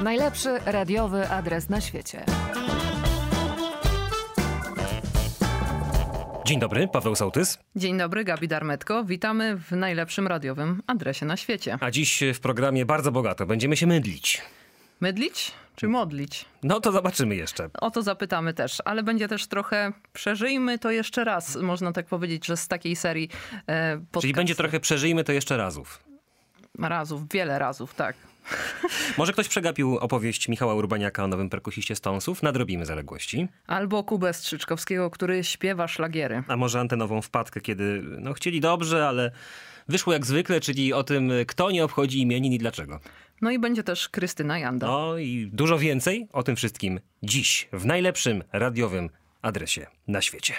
Najlepszy radiowy adres na świecie. Dzień dobry, Paweł Sołtys. Dzień dobry, Gabi Darmetko. Witamy w najlepszym radiowym adresie na świecie. A dziś w programie bardzo bogato. Będziemy się mydlić. Mydlić czy modlić? No to zobaczymy jeszcze. O to zapytamy też, ale będzie też trochę przeżyjmy to jeszcze raz. Można tak powiedzieć, że z takiej serii e, Czyli będzie trochę przeżyjmy to jeszcze razów. Razów, wiele razów, tak. Może ktoś przegapił opowieść Michała Urbaniaka o nowym perkusiście Stonesów? Nadrobimy zaległości. Albo Kubę Strzyczkowskiego, który śpiewa szlagiery. A może antenową wpadkę, kiedy no, chcieli dobrze, ale wyszło jak zwykle, czyli o tym, kto nie obchodzi imienin i dlaczego. No i będzie też Krystyna Janda. No i dużo więcej o tym wszystkim dziś w najlepszym radiowym adresie na świecie.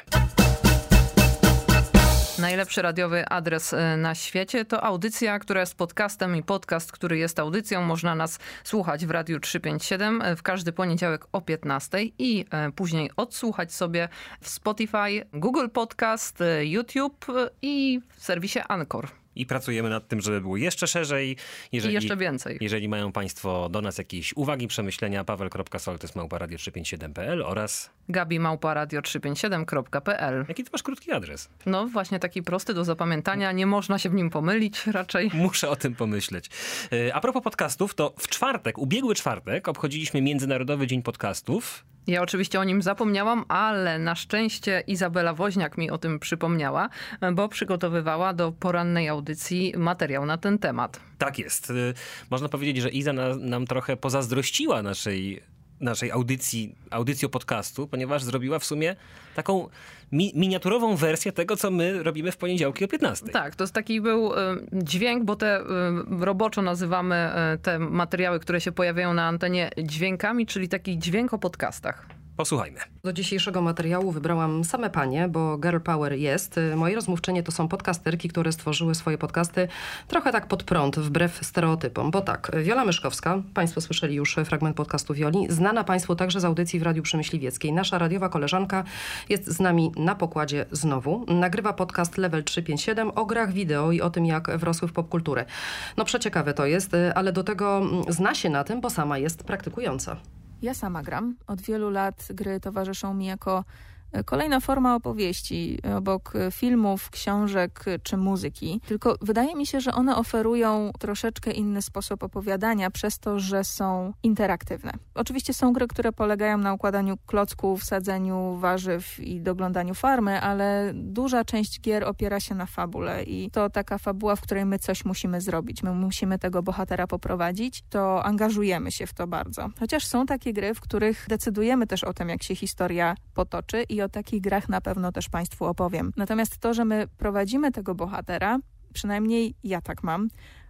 Najlepszy radiowy adres e, na świecie to audycja, która jest podcastem i podcast, który jest audycją. Można nas słuchać w Radiu 357 e, w każdy poniedziałek o 15 i e, później odsłuchać sobie w Spotify, Google Podcast, YouTube i w serwisie Anchor i pracujemy nad tym, żeby było jeszcze szerzej. Jeżeli, I jeszcze więcej. Jeżeli mają Państwo do nas jakieś uwagi, przemyślenia, paweł.soltysmałparadio357.pl oraz Gabi Małparadio357.pl. Jaki ty masz krótki adres? No właśnie taki prosty do zapamiętania, nie można się w nim pomylić raczej. Muszę o tym pomyśleć. E, a propos podcastów, to w czwartek, ubiegły czwartek obchodziliśmy Międzynarodowy Dzień Podcastów. Ja oczywiście o nim zapomniałam, ale na szczęście Izabela Woźniak mi o tym przypomniała, bo przygotowywała do porannej audycji materiał na ten temat. Tak jest. Y, można powiedzieć, że Iza nam trochę pozazdrościła naszej naszej audycji, audycją podcastu, ponieważ zrobiła w sumie taką mi miniaturową wersję tego, co my robimy w poniedziałki o 15. Tak, to jest taki był y, dźwięk, bo te y, roboczo nazywamy y, te materiały, które się pojawiają na antenie dźwiękami, czyli taki dźwięk o podcastach. Posłuchajmy. Do dzisiejszego materiału wybrałam same panie, bo Girl Power jest. Moje rozmówczynie to są podcasterki, które stworzyły swoje podcasty trochę tak pod prąd, wbrew stereotypom. Bo tak, Wiola Myszkowska, państwo słyszeli już fragment podcastu Wioli, znana państwu także z audycji w Radiu Przemyśliwieckiej. Nasza radiowa koleżanka jest z nami na pokładzie znowu. Nagrywa podcast Level 357 o grach wideo i o tym, jak wrosły w popkulturę. No przeciekawe to jest, ale do tego zna się na tym, bo sama jest praktykująca. Ja sama gram. Od wielu lat gry towarzyszą mi jako Kolejna forma opowieści obok filmów, książek czy muzyki. Tylko wydaje mi się, że one oferują troszeczkę inny sposób opowiadania przez to, że są interaktywne. Oczywiście są gry, które polegają na układaniu klocków, sadzeniu warzyw i doglądaniu farmy, ale duża część gier opiera się na fabule i to taka fabuła, w której my coś musimy zrobić. My musimy tego bohatera poprowadzić, to angażujemy się w to bardzo. Chociaż są takie gry, w których decydujemy też o tym, jak się historia potoczy i o o takich grach na pewno też Państwu opowiem. Natomiast to, że my prowadzimy tego bohatera, przynajmniej ja tak mam,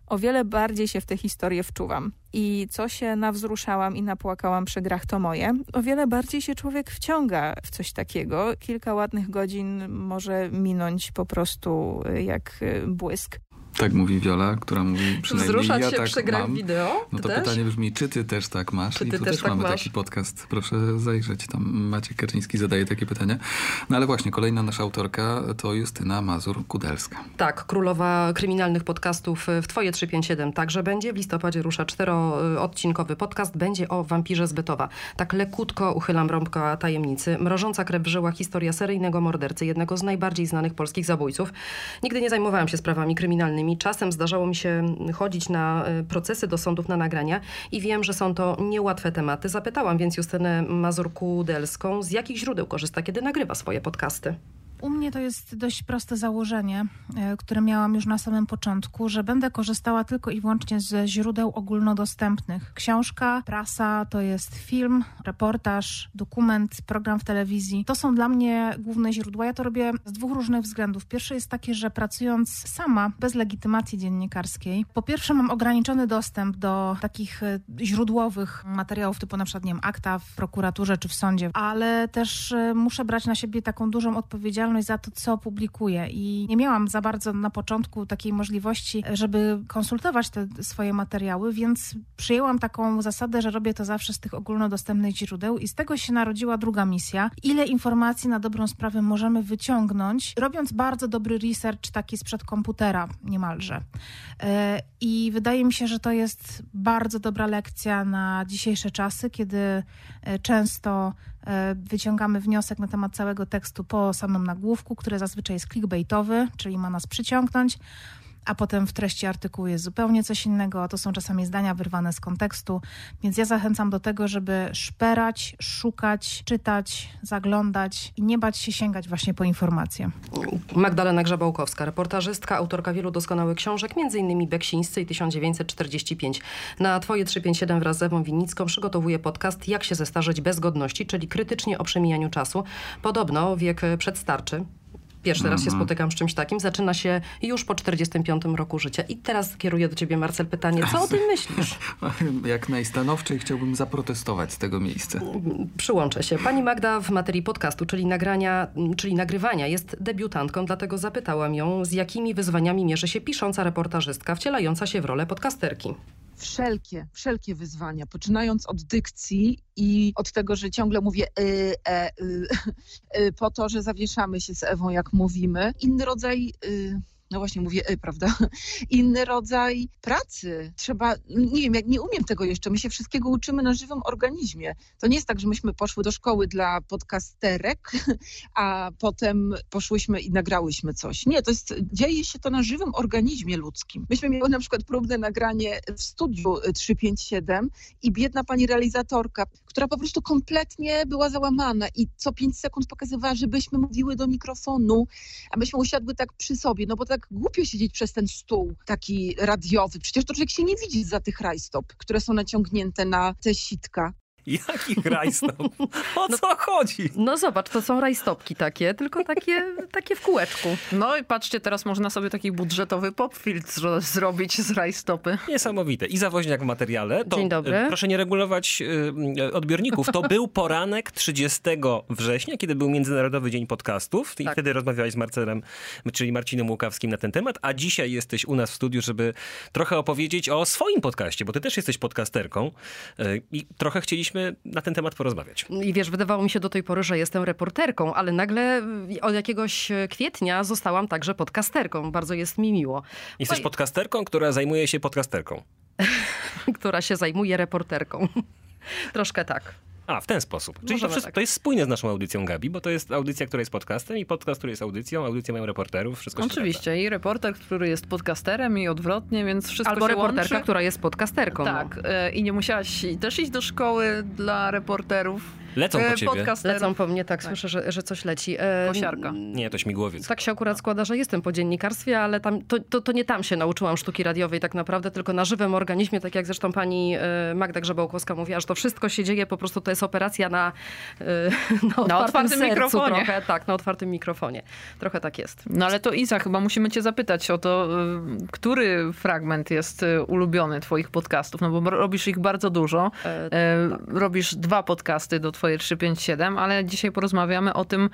o wiele bardziej się w tę historię wczuwam. I co się nawzruszałam i napłakałam przy grach, to moje. O wiele bardziej się człowiek wciąga w coś takiego. Kilka ładnych godzin może minąć po prostu jak błysk. Tak mówi Wiola, która mówi przynajmniej Wzruszać ja się tak przy grach wideo? No to też? pytanie brzmi, czy ty też tak masz? Czy I ty tu też też tak mamy masz? taki podcast, proszę zajrzeć. Tam Maciek Kaczyński zadaje takie pytania. No ale właśnie, kolejna nasza autorka to Justyna Mazur-Kudelska. Tak, królowa kryminalnych podcastów w Twoje 357 także będzie. W listopadzie rusza czteroodcinkowy podcast. Będzie o wampirze z Bytowa. Tak lekutko uchylam rąbka tajemnicy. Mrożąca krew w żyłach historia seryjnego mordercy, jednego z najbardziej znanych polskich zabójców. Nigdy nie zajmowałam się sprawami kryminalnymi. Czasem zdarzało mi się chodzić na y, procesy do sądów na nagrania i wiem, że są to niełatwe tematy. Zapytałam więc Justynę Mazurku-Delską, z jakich źródeł korzysta, kiedy nagrywa swoje podcasty. U mnie to jest dość proste założenie, e, które miałam już na samym początku, że będę korzystała tylko i wyłącznie ze źródeł ogólnodostępnych. Książka, prasa to jest film, reportaż, dokument, program w telewizji. To są dla mnie główne źródła. Ja to robię z dwóch różnych względów. Pierwszy jest taki, że pracując sama, bez legitymacji dziennikarskiej, po pierwsze mam ograniczony dostęp do takich e, źródłowych materiałów, typu na przykład, nie wiem, akta w prokuraturze czy w sądzie, ale też e, muszę brać na siebie taką dużą odpowiedzialność odpowiedzialność za to, co publikuję i nie miałam za bardzo na początku takiej możliwości, żeby konsultować te swoje materiały, więc przyjęłam taką zasadę, że robię to zawsze z tych ogólnodostępnych źródeł i z tego się narodziła druga misja. Ile informacji na dobrą sprawę możemy wyciągnąć, robiąc bardzo dobry research taki sprzed komputera niemalże. E, I wydaje mi się, że to jest bardzo dobra lekcja na dzisiejsze czasy, kiedy e, często wyciągamy wniosek na temat całego tekstu po samym nagłówku, który zazwyczaj jest clickbaitowy, czyli ma nas przyciągnąć a potem w treści artykułu jest zupełnie coś innego, a to są czasami zdania wyrwane z kontekstu. Więc ja zachęcam do tego, żeby szperać, szukać, czytać, zaglądać i nie bać się sięgać właśnie po informacje. Magdalena Grzebałkowska, reportażystka, autorka wielu doskonałych książek, m.in. Beksińscy i 1945. Na Twoje 357 wraz z Ewą Winnicką przygotowuje podcast Jak się zestarzeć bez godności, czyli krytycznie o przemijaniu czasu. Podobno wiek przedstarczy, Pierwszy raz się Mhm. spotykam z czymś takim. Zaczyna się już po 45 roku życia. I teraz kieruję do ciebie, Marcel, pytanie. Co o tym myślisz? Jak najstanowczej chciałbym zaprotestować z tego miejsca. Przyłączę się. Pani Magda w materii podcastu, czyli nagrania, czyli nagrywania, jest debiutantką, dlatego zapytałam ją, z jakimi wyzwaniami mierzy się pisząca reportażystka, wcielająca się w rolę podcasterki. Wszelkie, wszelkie wyzwania, poczynając od dykcji i od tego, że ciągle mówię y, e, y, y, po to, że zawieszamy się z Ewą, jak mówimy. Inny rodzaj, y, no właśnie mówię y, prawda, inny rodzaj pracy. Trzeba, nie wiem, jak nie umiem tego jeszcze, my się wszystkiego uczymy na żywym organizmie. To nie jest tak, że myśmy poszły do szkoły dla podcasterek, a potem poszłyśmy i nagrałyśmy coś. Nie, to jest, dzieje się to na żywym organizmie ludzkim. Myśmy miały na przykład próbne nagranie w studiu 357 i biedna pani realizatorka, która po prostu kompletnie była załamana i co 5 sekund pokazywała, żebyśmy mówiły do mikrofonu, a myśmy usiadły tak przy sobie, no bo tak głupio siedzieć przez ten stół taki radiowy. Przecież to człowiek się nie widzi za tych rajstop, które są naciągnięte na te sitka. Jaki rajstop? O co chodzi? No zobacz, to są rajstopki takie, tylko takie, takie w kółeczku. No i patrzcie, teraz można sobie taki budżetowy popfiltr zro- zrobić z rajstopy. Niesamowite. I zawoźniak w materiale. To, Dzień dobry. e, Proszę nie regulować e, odbiorników. To był poranek 30 września, kiedy był Międzynarodowy Dzień Podcastów. I Tak. wtedy rozmawiałeś z Marcelem, czyli Marcinem Łukawskim na ten temat. A dzisiaj jesteś u nas w studiu, żeby trochę opowiedzieć o swoim podcaście, bo ty też jesteś podcasterką. e, I trochę chcieliśmy na ten temat porozmawiać. I wiesz, wydawało mi się do tej pory, że jestem reporterką, ale nagle od jakiegoś kwietnia zostałam także podcasterką. Bardzo jest mi miło. Jesteś Oj. podcasterką, która zajmuje się podcasterką. która się zajmuje reporterką. Troszkę tak. A, w ten sposób. Czyli to, wszystko, tak. to jest spójne z naszą audycją Gabi, bo to jest audycja, która jest podcastem i podcast, który jest audycją, audycja mają reporterów, wszystko się. Oczywiście. I reporter, który jest podcasterem i odwrotnie, więc wszystko Albo się reporterka, łączy. która jest podcasterką. no. Tak. e, I nie musiałaś też iść do szkoły dla reporterów. Lecą po e, ciebie. podcasterów. Lecą po mnie, tak, Tak. słyszę, że, że coś leci. E, Kosiarka. Nie, to śmigłowiec. Tak się akurat składa, że jestem po dziennikarstwie, ale tam, to, to, to nie tam się nauczyłam sztuki radiowej tak naprawdę, tylko na żywym organizmie, tak jak zresztą pani e, Magda Grzebałkowska mówiła, że to wszystko się dzieje, po prostu to jest operacja na, e, na otwartym, otwartym sercu mikrofonie. trochę. Tak, na otwartym mikrofonie. Trochę tak jest. No ale to Iza, chyba musimy cię zapytać o to, y, który fragment jest y, ulubiony twoich podcastów, no bo robisz ich bardzo dużo. E, E, Robisz dwa podcasty do twojej 357, ale dzisiaj porozmawiamy o tym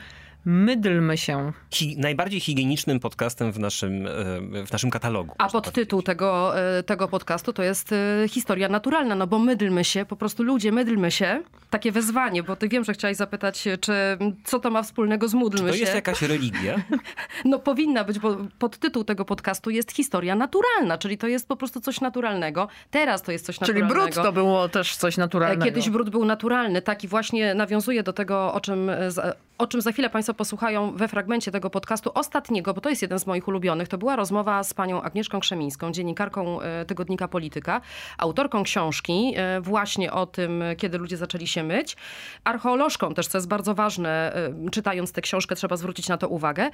Mydlmy się. Hi, najbardziej higienicznym podcastem w naszym, e, w naszym katalogu. A podtytuł tego, e, tego podcastu to jest e, historia naturalna, no bo mydlmy się, po prostu ludzie, mydlmy się. Takie wezwanie, bo ty wiem, że chciałaś zapytać, czy co to ma wspólnego z módlmy To się. jest jakaś religia? No powinna być, bo podtytuł tego podcastu jest historia naturalna, czyli to jest po prostu coś naturalnego. Teraz to jest coś Czyli naturalnego. brud to było też coś naturalnego. Kiedyś brud był naturalny, tak i właśnie nawiązuje do tego, o czym, o czym za chwilę Państwo posłuchają we fragmencie tego podcastu ostatniego, bo to jest jeden z moich ulubionych. To była rozmowa z panią Agnieszką Krzemińską, dziennikarką e, tygodnika Polityka, autorką książki e, właśnie o tym, kiedy ludzie zaczęli się myć, archeolożką też, co jest bardzo ważne, e, czytając tę książkę trzeba zwrócić na to uwagę.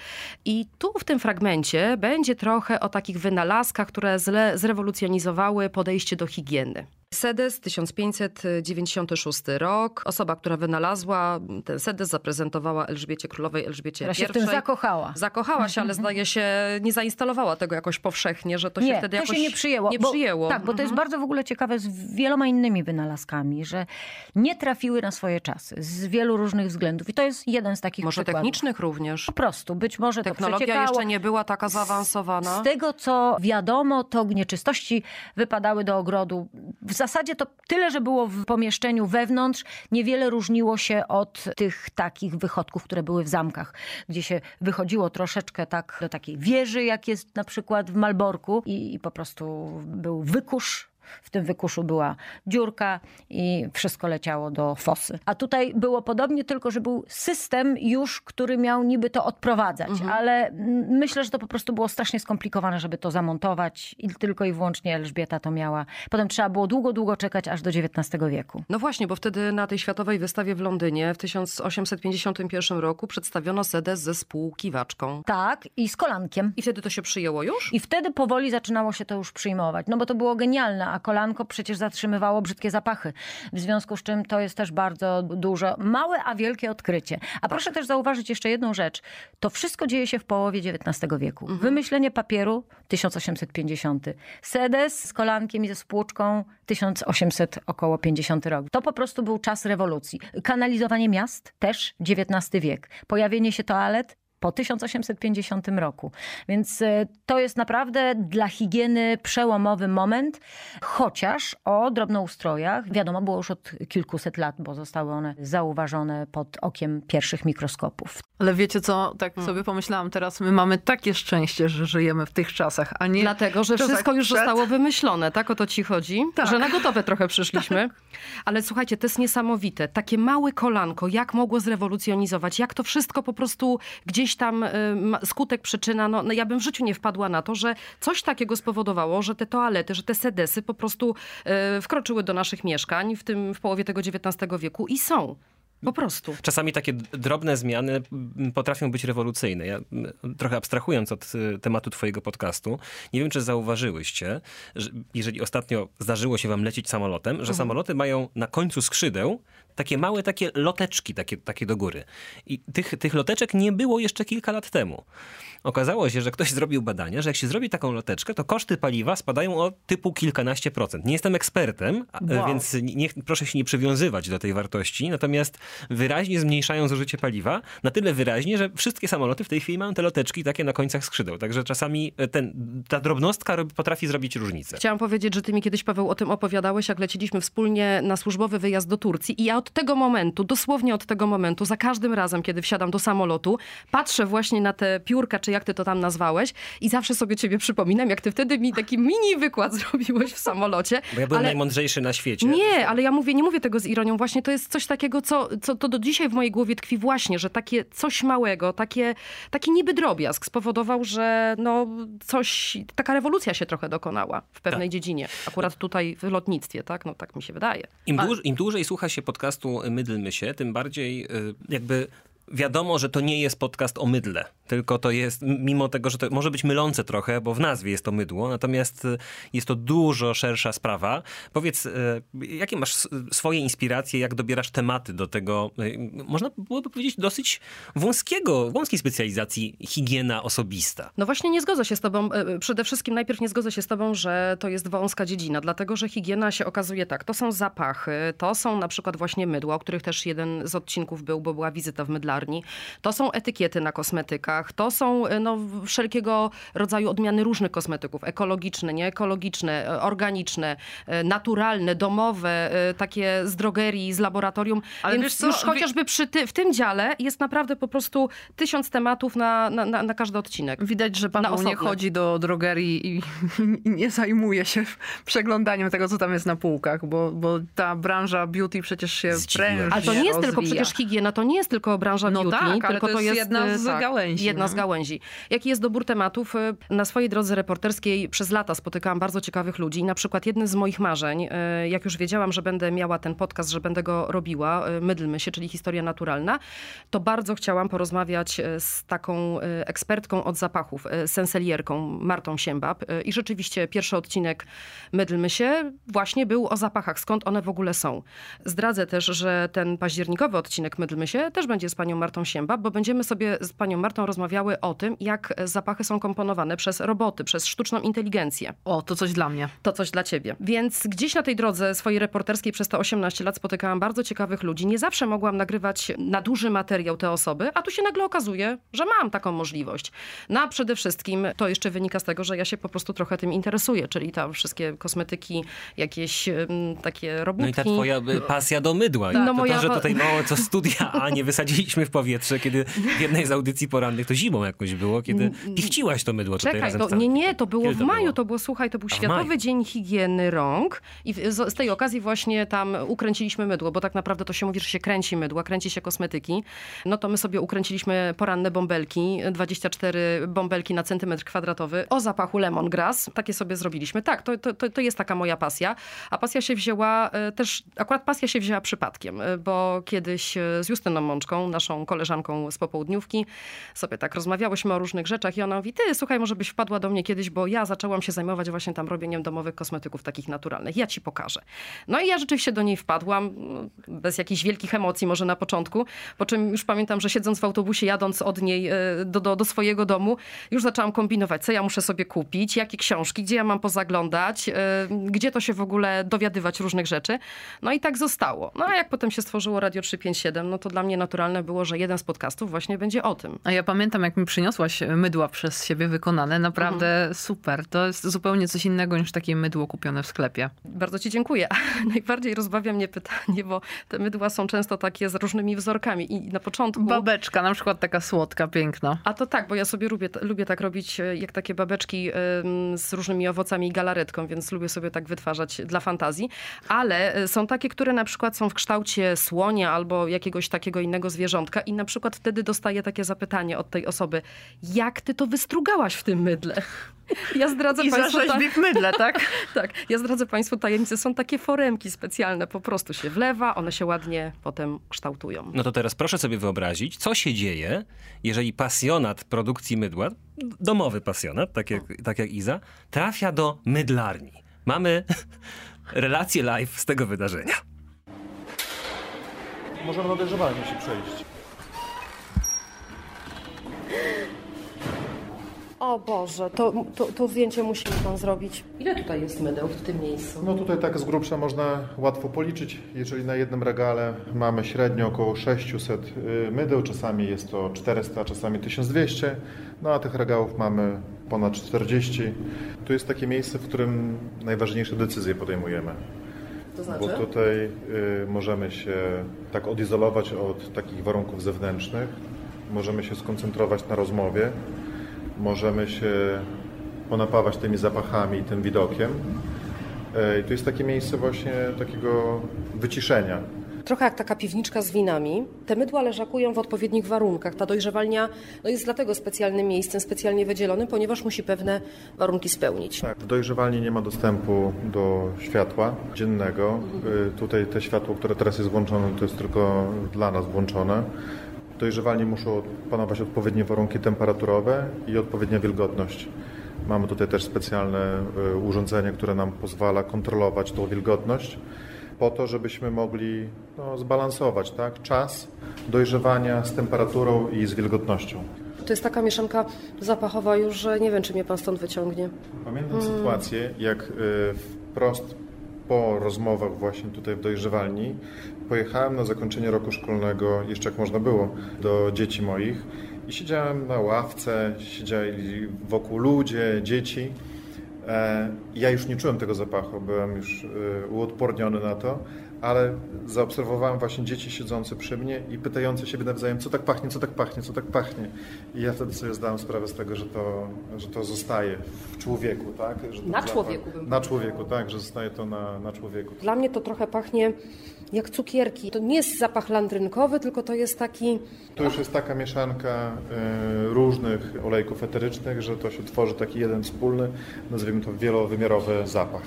I tu w tym fragmencie będzie trochę o takich wynalazkach, które zle, zrewolucjonizowały podejście do higieny. Sedes 1596 rok. Osoba, która wynalazła ten sedes, zaprezentowała Elżbiecie Królowej, Elżbiecie I. się w tym zakochała. Zakochała się, ale zdaje się, nie zainstalowała tego jakoś powszechnie, że to się nie, wtedy to jakoś się nie przyjęło. Nie bo, przyjęło. Tak, bo to jest Mhm. bardzo w ogóle ciekawe z wieloma innymi wynalazkami, że nie trafiły na swoje czasy z wielu różnych względów. I to jest jeden z takich Może przykładów. technicznych również. Po prostu, być może Technologia jeszcze nie była taka zaawansowana. Z tego, co wiadomo, to nieczystości wypadały do ogrodu. W zasadzie to tyle, że było w pomieszczeniu wewnątrz, niewiele różniło się od tych takich wychodków, które były w zamkach, gdzie się wychodziło troszeczkę tak do takiej wieży, jak jest na przykład w Malborku i, i po prostu był wykusz. W tym wykuszu była dziurka i wszystko leciało do fosy. A tutaj było podobnie, tylko że był system już, który miał niby to odprowadzać, ale mm, myślę, że to po prostu było strasznie skomplikowane, żeby to zamontować i tylko i wyłącznie Elżbieta to miała. Potem trzeba było długo, długo czekać aż do XIX wieku. No właśnie, bo wtedy na tej światowej wystawie w Londynie w 1851 roku przedstawiono sedes ze spółkiwaczką. Tak, i z kolankiem. I wtedy to się przyjęło już? I wtedy powoli zaczynało się to już przyjmować. No bo to było genialne, a kolanko przecież zatrzymywało brzydkie zapachy. W związku z czym to jest też bardzo dużo, małe, a wielkie odkrycie. A proszę też zauważyć jeszcze jedną rzecz. To wszystko dzieje się w połowie XIX wieku. Wymyślenie papieru 1850. Sedes z kolankiem i ze spłuczką 1800 około 50 rok. To po prostu był czas rewolucji. Kanalizowanie miast też XIX wiek. Pojawienie się toalet po 1850 roku. Więc e, to jest naprawdę dla higieny przełomowy moment, chociaż o drobnoustrojach wiadomo było już od kilkuset lat, bo zostały one zauważone pod okiem pierwszych mikroskopów. Ale wiecie co, tak Mm. sobie pomyślałam teraz, my mamy takie szczęście, że żyjemy w tych czasach, a nie... Dlatego, że wszystko już przed. zostało wymyślone, tak o to ci chodzi? Tak. Że na gotowe trochę przyszliśmy. Ale słuchajcie, to jest niesamowite. Takie małe kolanko, jak mogło zrewolucjonizować, jak to wszystko po prostu gdzieś tam y, skutek, przyczyna. No, no ja bym w życiu nie wpadła na to, że coś takiego spowodowało, że te toalety, że te sedesy po prostu y, wkroczyły do naszych mieszkań w tym w połowie tego XIX wieku i są. Po prostu. Czasami takie drobne zmiany m, potrafią być rewolucyjne. Ja, m, trochę abstrahując od y, tematu twojego podcastu, nie wiem, czy zauważyłyście, że jeżeli ostatnio zdarzyło się wam lecieć samolotem, że samoloty mają na końcu skrzydeł takie małe takie loteczki takie, takie do góry. I tych, tych loteczek nie było jeszcze kilka lat temu. Okazało się, że ktoś zrobił badanie, że jak się zrobi taką loteczkę, to koszty paliwa spadają o typu kilkanaście procent. Nie jestem ekspertem, a- Wow. więc nie, proszę się nie przywiązywać do tej wartości, natomiast wyraźnie zmniejszają zużycie paliwa, na tyle wyraźnie, że wszystkie samoloty w tej chwili mają te loteczki takie na końcach skrzydeł. Także czasami e, ten, ta drobnostka potrafi zrobić różnicę. Chciałam powiedzieć, że ty mi kiedyś, Paweł, o tym opowiadałeś, jak leciliśmy wspólnie na służbowy wyjazd do Turcji i ja od tego momentu, dosłownie od tego momentu, za każdym razem, kiedy wsiadam do samolotu, patrzę właśnie na te piórka, czy jak ty to tam nazwałeś i zawsze sobie ciebie przypominam, jak ty wtedy mi taki mini wykład zrobiłeś w samolocie. Bo ja byłem ale- najmądrzejszy na świecie. Nie, ale ja mówię, nie mówię tego z ironią. Właśnie to jest coś takiego, co, co to do dzisiaj w mojej głowie tkwi właśnie, że takie coś małego, takie, taki niby drobiazg spowodował, że no coś, taka rewolucja się trochę dokonała w pewnej Tak. dziedzinie. Akurat tutaj w lotnictwie, tak? No tak mi się wydaje. Im, dłuż, Im dłużej słucha się podcastu Mydlmy się, tym bardziej y, jakby wiadomo, że to nie jest podcast o mydle, tylko to jest, mimo tego, że to może być mylące trochę, bo w nazwie jest to mydło, natomiast y, jest to dużo szersza sprawa. Powiedz, y, jakie masz swoje inspiracje, jak dobierasz tematy do tego, y, można byłoby powiedzieć, dosyć wąskiego, wąskiej specjalizacji higiena osobista. No właśnie nie zgodzę się z tobą. e, Przede wszystkim najpierw nie zgodzę się z tobą, że to jest wąska dziedzina, dlatego że higiena się okazuje tak. To są zapachy, to są na przykład właśnie mydła, o których też jeden z odcinków był, bo była wizyta w mydlarni. To są etykiety na kosmetykach, to są e, no, wszelkiego rodzaju odmiany różnych kosmetyków. Ekologiczne, nieekologiczne, e, organiczne, e, naturalne, domowe, takie z drogerii, z laboratorium. Ale Więc wiesz co, już chociażby przy ty, w tym dziale jest naprawdę po prostu tysiąc tematów na, na, na, na każdy odcinek. Widać, że Paweł nie chodzi do drogerii i, i nie zajmuje się przeglądaniem tego, co tam jest na półkach, bo, bo ta branża beauty przecież się prężnie Ale to nie jest tylko rozwija. przecież higiena, to nie jest tylko branża Beauty, No tak, ale tylko to jest jest jedna z tak, gałęzi, Jedna no. z gałęzi. Jaki jest dobór tematów? Y, Na swojej drodze reporterskiej przez lata spotykałam bardzo ciekawych ludzi. Na przykład jednym z moich marzeń, y, jak już wiedziałam, że będę miała ten podcast, że będę go robiła, Mydlmy się, czyli historia naturalna, to bardzo chciałam porozmawiać z taką ekspertką od zapachów, senselierką Martą Siembab. I rzeczywiście pierwszy odcinek Mydlmy się właśnie był o zapachach, skąd one w ogóle są. Zdradzę też, że ten październikowy odcinek Mydlmy się też będzie z panią Martą Siembab, bo będziemy sobie z panią Martą rozmawiały o tym, jak zapachy są komponowane przez roboty, przez sztuczną inteligencję. O, to coś dla mnie. To coś dla ciebie. Więc gdzieś na tej drodze swojej reporterskiej przez te 18 lat spotykałam bardzo ciekawych ludzi. Nie zawsze mogłam nagrywać na duży materiał te osoby, a tu się nagle okazuje, że mam taką możliwość. No a przede wszystkim to jeszcze wynika z tego, że ja się po prostu trochę tym interesuję, czyli tam wszystkie kosmetyki, jakieś takie robótki. No i ta twoja y, pasja do mydła. No to, moja to, że tutaj mało co studia, a nie wysadziliśmy w powietrze, kiedy w jednej z audycji porannych, to zimą jakoś było, kiedy pichciłaś to mydło tutaj Czekaj, razem to, nie, nie, to było Kiedy w maju, było? to było, słuchaj, to był A, Światowy. Dzień Higieny Rąk i z z tej okazji właśnie tam ukręciliśmy mydło, bo tak naprawdę to się mówi, że się kręci mydła, kręci się kosmetyki. No to my sobie ukręciliśmy poranne bąbelki, 24 bąbelki na centymetr kwadratowy o zapachu lemongrass. Takie sobie zrobiliśmy. Tak, to, to, to to jest taka moja pasja. A pasja się wzięła e, też, akurat pasja się wzięła przypadkiem, e, bo kiedyś e, z Justyną Mączką, naszą koleżanką z popołudniówki, sobie tak rozmawiałyśmy o różnych rzeczach i ona mówi, ty słuchaj, może byś wpadła do mnie kiedyś, bo ja zaczęłam się zajmować właśnie tam robieniem domowych kosmetyków takich naturalnych. Ja ci pokażę. No i ja rzeczywiście do niej wpadłam, mm, bez jakichś wielkich emocji może na początku, po czym już pamiętam, że siedząc w autobusie, jadąc od niej e, do, do, do swojego domu, już zaczęłam kombinować, co ja muszę sobie kupić, jakie książki, gdzie ja mam pozaglądać, e, gdzie to się w ogóle dowiadywać różnych rzeczy. No i tak zostało. No a jak potem się stworzyło Radio 357, no to dla mnie naturalne było, że jeden z podcastów właśnie będzie o tym. A ja pamiętam, jak mi przyniosłaś mydła przez siebie wykonane. Naprawdę Mhm. super. To jest zupełnie coś innego niż takie mydło kupione w sklepie. Bardzo ci dziękuję. Najbardziej rozbawia mnie pytanie, bo te mydła są często takie z różnymi wzorkami i na początku... Babeczka, na przykład taka słodka, piękna. A to tak, bo ja sobie lubię, lubię tak robić, e, jak takie babeczki z różnymi owocami i galaretką, więc lubię sobie tak wytwarzać dla fantazji. Ale e, są takie, które na przykład są w kształcie słonia albo jakiegoś takiego innego zwierzątka i na przykład wtedy dostaję takie zapytanie od tej osoby, jak ty to wystrugałaś w tym mydle? Ja zdradzę I państwu... zarzeźbi w mydle, tak? Tak, ja zdradzę Państwu tajemnicę. Są takie foremki specjalne, po prostu się wlewa, one się ładnie potem kształtują. No to teraz proszę sobie wyobrazić, co się dzieje, jeżeli pasjonat produkcji mydła, domowy pasjonat, tak jak, tak jak Iza, trafia do mydlarni. Mamy relację live z tego wydarzenia. Możemy na dojrzewanie się przejść. O Boże, to, to, to zdjęcie musimy Pan zrobić. Ile tutaj jest mydeł w tym miejscu? No tutaj tak z grubsza można łatwo policzyć. Jeżeli na jednym regale mamy średnio około 600 y, mydeł, czasami jest to 400, czasami 1200, no a tych regałów mamy ponad 40. Tu jest takie miejsce, w którym najważniejsze decyzje podejmujemy. To znaczy? Bo tutaj y, możemy się tak odizolować od takich warunków zewnętrznych, możemy się skoncentrować na rozmowie, możemy się ponapawać tymi zapachami i tym widokiem. Y, I to jest takie miejsce właśnie takiego wyciszenia. Trochę jak taka piwniczka z winami. Te mydła leżakują w odpowiednich warunkach. Ta dojrzewalnia no jest dlatego specjalnym miejscem, specjalnie wydzielonym, ponieważ musi pewne warunki spełnić. Tak, w dojrzewalni nie ma dostępu do światła dziennego. Y, Tutaj te światło, które teraz jest włączone, to jest tylko dla nas włączone. W dojrzewalni muszą panować odpowiednie warunki temperaturowe i odpowiednia wilgotność. Mamy tutaj też specjalne y, urządzenie, które nam pozwala kontrolować tą wilgotność po to, żebyśmy mogli no, zbalansować tak? czas dojrzewania z temperaturą i z wilgotnością. To jest taka mieszanka zapachowa już, że nie wiem, czy mnie Pan stąd wyciągnie. Pamiętam sytuację, jak y, wprost po rozmowach właśnie tutaj w dojrzewalni pojechałem na zakończenie roku szkolnego, jeszcze jak można było, do dzieci moich. I siedziałem na ławce, siedzieli wokół ludzie, dzieci. E, ja już nie czułem tego zapachu, byłem już e, uodporniony na to, ale zaobserwowałem właśnie dzieci siedzące przy mnie i pytające siebie nawzajem, co tak pachnie, co tak pachnie, co tak pachnie. I ja wtedy sobie zdałem sprawę z tego, że to, że to zostaje w człowieku, tak? Na zapach- człowieku bym Na człowieku, tak, że zostaje to na, na człowieku. Dla mnie to trochę pachnie jak cukierki. To nie jest zapach landrynkowy, tylko to jest taki... To już jest taka mieszanka e, różnych olejków eterycznych, że to się tworzy taki jeden wspólny, nazwijmy to wielowymiarowy zapach.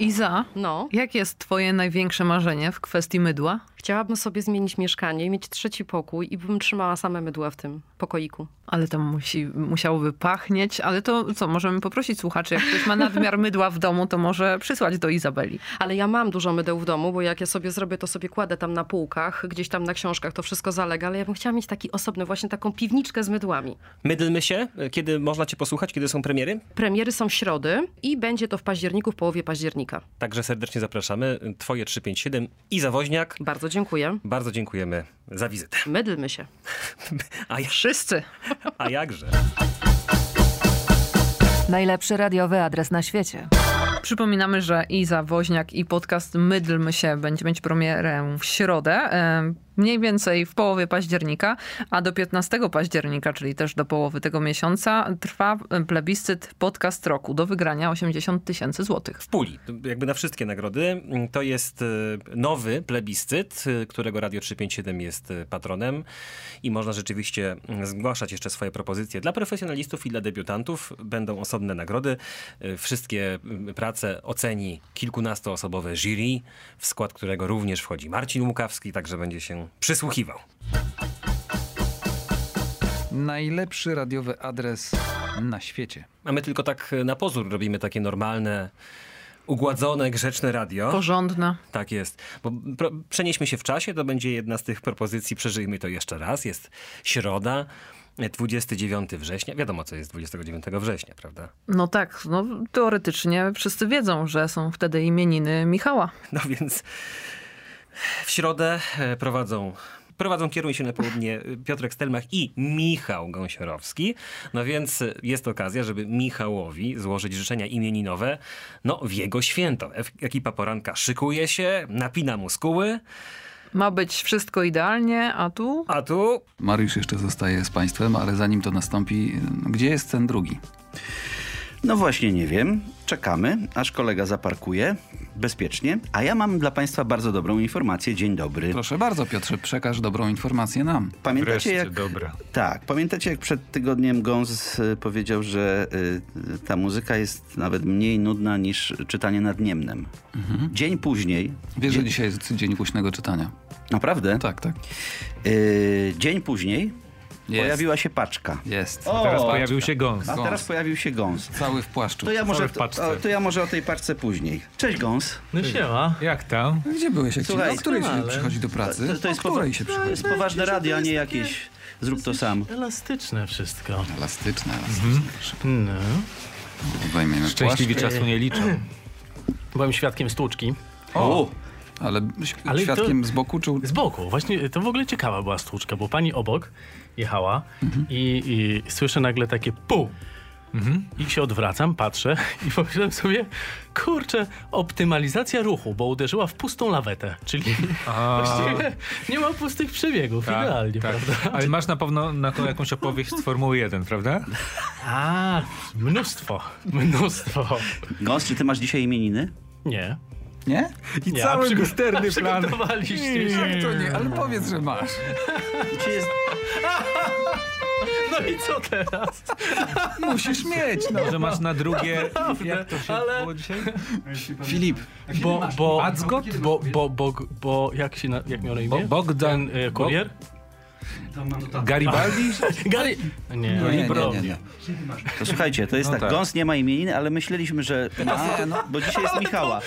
Iza, No, jakie jest twoje największe marzenie w kwestii mydła? chciałabym sobie zmienić mieszkanie i mieć trzeci pokój i bym trzymała same mydła w tym pokoiku. Ale to musi, musiałoby pachnieć, ale to co, możemy poprosić słuchaczy, jak ktoś ma nadmiar mydła w domu, to może przysłać do Izabeli. Ale ja mam dużo mydeł w domu, bo jak ja sobie zrobię, to sobie kładę tam na półkach, gdzieś tam na książkach, to wszystko zalega, ale ja bym chciała mieć taki osobny, właśnie taką piwniczkę z mydłami. Mydlmy się, kiedy można cię posłuchać, kiedy są premiery. Premiery są w środy i będzie to w październiku, w połowie października. Także serdecznie zapraszamy. Twoje 357 i Zawoźniak. Bardzo dziękuję. Bardzo dziękujemy za wizytę. Mydlmy się. A, ja, Wszyscy. a jakże? Najlepszy radiowy adres na świecie. Przypominamy, że Iza Woźniak i podcast Mydlmy się będzie mieć premierę w środę, mniej więcej w połowie października, a do 15 października, czyli też do połowy tego miesiąca, trwa plebiscyt podcast roku do wygrania 80 tysięcy złotych. w puli, jakby na wszystkie nagrody. To jest e, nowy plebiscyt, e, którego Radio 357 jest e, patronem i można rzeczywiście mm, zgłaszać jeszcze swoje propozycje dla profesjonalistów i dla debiutantów. Będą osobne nagrody. Wszystkie prace oceni kilkunastoosobowe jury, w skład którego również wchodzi Marcin Łukawski, także będzie się przysłuchiwał. Najlepszy radiowy adres na świecie. A my tylko tak na pozór robimy takie normalne, ugładzone, grzeczne radio. Porządna. Tak jest. Bo pro, przenieśmy się w czasie, to będzie jedna z tych propozycji, przeżyjmy to jeszcze raz. Jest środa, e, 29 września. Wiadomo, co jest 29 września, prawda? No tak, no teoretycznie wszyscy wiedzą, że są wtedy imieniny Michała. No więc w środę e, prowadzą. Prowadzą Kieruj się na południe e, Piotrek Stelmach i Michał Gąsiorowski. No więc e, jest okazja, żeby Michałowi złożyć życzenia imieninowe no, w jego święto. Ekipa poranka szykuje się, napina muskuły, Ma być wszystko idealnie, a tu a tu Mariusz jeszcze zostaje z Państwem, ale zanim to nastąpi, gdzie jest ten drugi? No właśnie nie wiem. Czekamy, aż kolega zaparkuje bezpiecznie. A ja mam dla Państwa bardzo dobrą informację. Dzień dobry. Proszę bardzo, Piotrze, przekaż dobrą informację nam. Pamiętacie jak... dobra. Tak, pamiętacie jak przed tygodniem Gons y, powiedział, że y, ta muzyka jest nawet mniej nudna niż czytanie nad Niemnem. Dzień później... Wiesz, że dzisiaj jest dzień głośnego czytania. Naprawdę? Tak, tak. Y, dzień później Jest. pojawiła się paczka. Jest. O, Teraz pojawił się gąs. A teraz pojawił się Gons. Cały w płaszczu. To ja, może, w paczce. o, to ja może o tej paczce później. Cześć Gons. No siema. Jak tam? Gdzie byłeś? Jak Słuchaj, o której się ale- przychodzi do pracy? To, to jest, o powa- się to przychodzi? jest poważne radio, a nie jakieś zrób to sam. Elastyczne wszystko. Elastyczne, elastyczne. Proszę. No. Zdejmiemy Szczęśliwi czasu nie liczą. Byłem świadkiem stłuczki. O! Ale, ś- Ale świadkiem to- z boku czy... Z boku. Właśnie to w ogóle ciekawa była stłuczka, bo pani obok jechała i, i słyszę nagle takie pół. I się odwracam, patrzę i pomyślałem sobie, kurczę, optymalizacja ruchu, bo uderzyła w pustą lawetę, czyli A, właściwie nie ma pustych przebiegów, idealnie, prawda? Tak, Ale masz na pewno na to jakąś opowieść z Formuły 1, prawda? A, mnóstwo, mnóstwo. Gons, czy ty masz dzisiaj imieniny? Nie. Nie? I Ja, cały przygo- misterny plan. Jak to nie? Ale powiedz, że masz. Czy jest... No i co teraz? Musisz mieć, no. Może masz na drugie... Jak to się ale- było dzisiaj? Filip, Bo, bo, Acgot? bo, bo, bo, bo, jak się, na, jak miał na imię? Bo- Bogdan- e, kurier? Garibaldi? Gary... Nie, nie, nie, nie, Brownie. nie. To słuchajcie, to jest No tak, tak. Gons nie ma imieniny, ale myśleliśmy, że ma, bo dzisiaj jest Michała.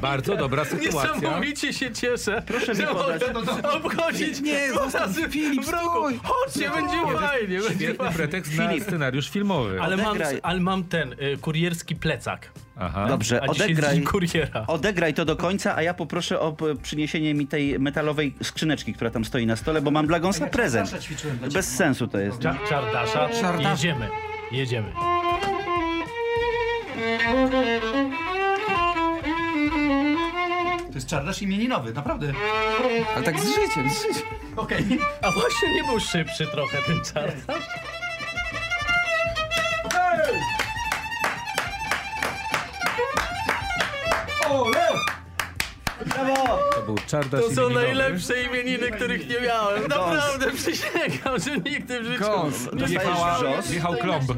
Bardzo dobra sytuacja. Niesamowicie się cieszę, Proszę że mi podać. mogę obchodzić Nie, dwa razy Filip, w roku. stój. Chodźcie, będzie fajnie, będzie Świetny fajnie. pretekst na scenariusz filmowy. Ale mam, ale mam ten y, kurierski plecak. Aha. Dobrze, odegraj, odegraj to do końca, a ja poproszę o e, przyniesienie mi tej metalowej skrzyneczki, która tam stoi na stole, bo mam dla Gąsa prezent. Bez sensu to jest. Czardasza. Czardasza. Jedziemy. Jedziemy. To jest czardasz imieninowy, naprawdę. Ale tak z życiem, z życiem. Okej. Okay. A właśnie nie był szybszy trochę ten czardasz? Brawo! To był czardasz To są imieninowy. najlepsze imieniny, których nie miałem. Naprawdę przysięgam, że nigdy w życiu. Gąs. Wjechała, wjechał klomb.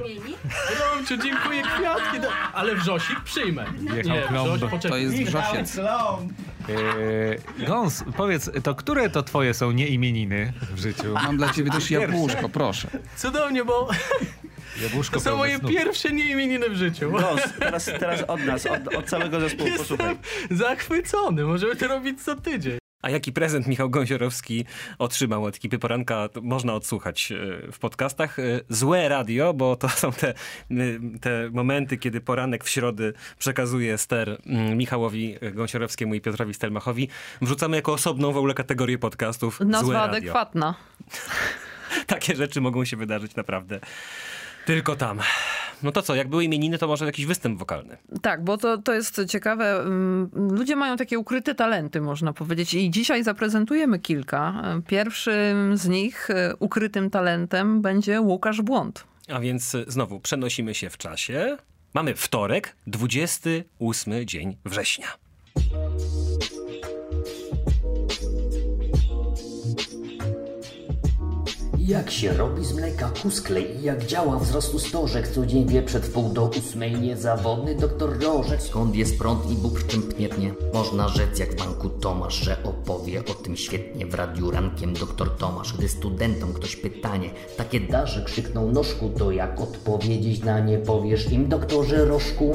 Romciu, dziękuję, kwiatki. Do... Ale wrzosik przyjmę. Wjechał nie, klomb. wrzoś, poczekaj. To jest Michał wrzosiec. Klon. Eee, Gąs, powiedz, to które to twoje są nieimieniny w życiu? Mam dla ciebie też jabłuszko, proszę. Cudownie, bo Jabłuszko to są moje snów. pierwsze nieimieniny w życiu. Gos, teraz, teraz od nas, od, od całego zespołu, posłuchaj. Jestem zachwycony. Możemy to robić co tydzień. A jaki prezent Michał Gąsiorowski otrzymał od ekipy Poranka, to można odsłuchać e, w podcastach. E, Złe radio, bo to są te, te momenty, kiedy Poranek w środę przekazuje ster Michałowi Gąsiorowskiemu i Piotrowi Stelmachowi. Wrzucamy jako osobną w ogóle kategorię podcastów Złe Nazwa radio. adekwatna. Takie rzeczy mogą się wydarzyć naprawdę tylko tam. No to co, jak były imieniny, to może jakiś występ wokalny. Tak, bo to, to jest ciekawe. Mm, Ludzie mają takie ukryte talenty, można powiedzieć. I dzisiaj zaprezentujemy kilka. Pierwszym z nich e, ukrytym talentem będzie Łukasz Błąd. A więc y, znowu przenosimy się w czasie. Mamy wtorek, 28 dzień września. Jak się robi z mleka kusklej i jak działa wzrost ustożek Co dzień wie przed wpół do ósmej. Niezawodny doktor Rożek. Skąd jest prąd i bób czym pnietnie Można rzec jak w banku Tomasz, że opowie o tym świetnie W radiu rankiem doktor Tomasz. Gdy studentom ktoś pytanie takie da, że krzyknął nożku To jak odpowiedzieć na nie powiesz im doktorze Rożku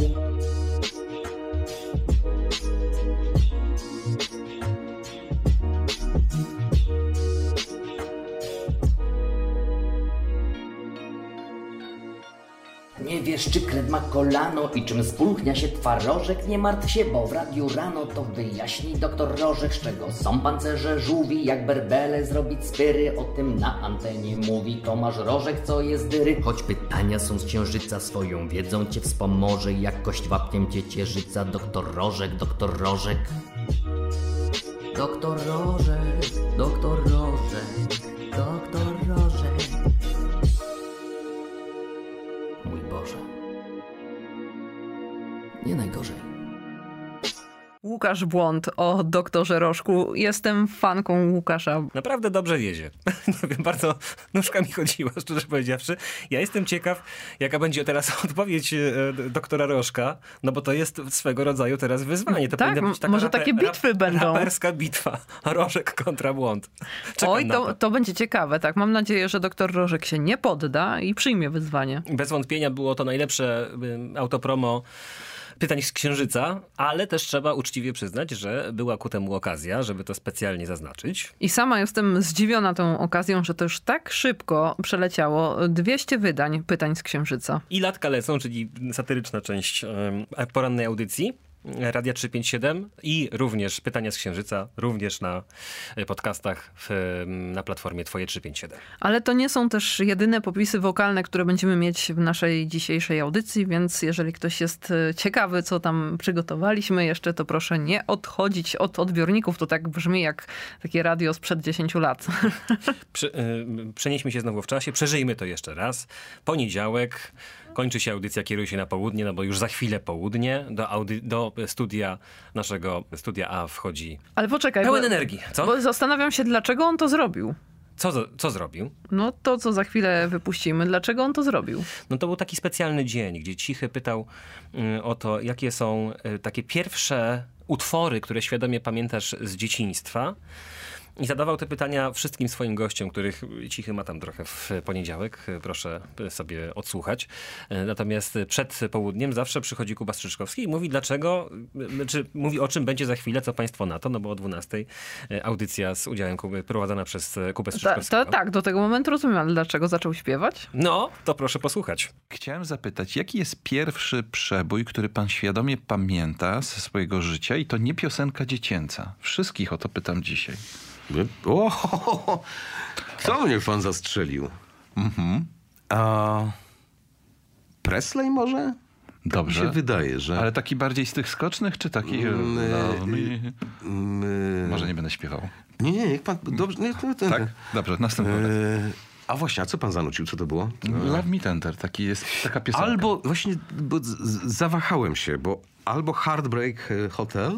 kolano i czym spulchnia się twarożek? Nie martw się, bo w radiu rano to wyjaśni doktor Rożek, z czego są pancerze żółwi, jak berbele zrobić spyry. O tym na antenie mówi Tomasz Rożek, co jest dyry. Choć pytania są z księżyca, swoją wiedzą cię wspomoże, jak kość wapniem cię cierzyca. Doktor Rożek, doktor Rożek. Doktor Rożek, doktor Rożek, Nie najgorzej. Łukasz Błąd o doktorze Rożku. Jestem fanką Łukasza. Naprawdę dobrze jedzie. Nie wiem, bardzo nóżka mi chodziła, szczerze powiedziawszy. Ja jestem ciekaw, jaka będzie teraz odpowiedź e, doktora Rożka, no bo to jest swego rodzaju teraz wyzwanie. To Tak, powinna być taka może takie bitwy będą. Raperska bitwa. Rożek kontra błąd. Czekam Oj, na to, to będzie ciekawe, tak. Mam nadzieję, że doktor Rożek się nie podda i przyjmie wyzwanie. Bez wątpienia było to najlepsze y, autopromo pytań z Księżyca, ale też trzeba uczciwie przyznać, że była ku temu okazja, żeby to specjalnie zaznaczyć. I sama jestem zdziwiona tą okazją, że to już tak szybko przeleciało 200 wydań pytań z Księżyca. I latka lecą, czyli satyryczna część porannej audycji. Radia 357 i również Pytania z Księżyca, również na e, podcastach w, na platformie Twoje 357. Ale to nie są też jedyne popisy wokalne, które będziemy mieć w naszej dzisiejszej audycji, więc jeżeli ktoś jest e, ciekawy, co tam przygotowaliśmy jeszcze, to proszę nie odchodzić od odbiorników. To tak brzmi jak takie radio sprzed 10 lat. Prze, y, przenieśmy się znowu w czasie, przeżyjmy to jeszcze raz. Poniedziałek, kończy się audycja, kieruje się na południe, no bo już za chwilę południe. Do, audy- do studia naszego, studia A wchodzi Ale poczekaj. pełen bo, energii. Co? Bo zastanawiam się, dlaczego on to zrobił. Co, co zrobił? No to, co za chwilę wypuścimy, dlaczego on to zrobił? No to był taki specjalny dzień, gdzie Cichy pytał y, o to, jakie są y, takie pierwsze utwory, które świadomie pamiętasz z dzieciństwa. I zadawał te pytania wszystkim swoim gościom, których Cichy ma tam trochę w poniedziałek. Proszę sobie odsłuchać. Natomiast przed południem zawsze przychodzi Kuba Strzyczkowski i mówi dlaczego, czy mówi o czym będzie za chwilę, co państwo na to, no bo o 12 audycja z udziałem Kuby prowadzona przez Kubę Ta, Strzyczkowskiego. ta, tak, do tego momentu rozumiem, ale dlaczego zaczął śpiewać? No, to proszę posłuchać. Chciałem zapytać, jaki jest pierwszy przebój, który pan świadomie pamięta ze swojego życia i to nie piosenka dziecięca? Wszystkich o to pytam dzisiaj. O, kto mnie pan zastrzelił? Mhm. A Presley może? Dobrze. Mi się wydaje, że... Ale taki bardziej z tych skocznych, czy taki... Mm, no, y, mi- mm, Może nie będę śpiewał. Nie, nie, niech pan... Dobrze, nie, to, to, Tak? Dobrze, następny. E, A właśnie, a co pan zanucił? Co to było? Love Me Tender, taki jest, taka piosenka. Albo właśnie, bo zawahałem się, bo albo Heartbreak e, Hotel,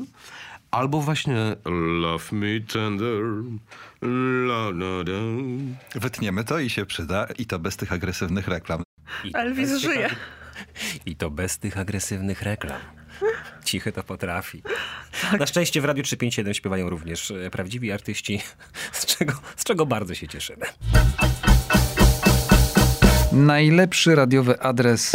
albo właśnie Love Me Tender. La, la, la. Wytniemy to i się przyda, i to bez tych agresywnych reklam. I Elvis żyje. I to bez tych agresywnych reklam. Cichy to potrafi. Na szczęście w Radiu 357 śpiewają również e, prawdziwi artyści, z czego, z czego bardzo się cieszymy. Najlepszy radiowy adres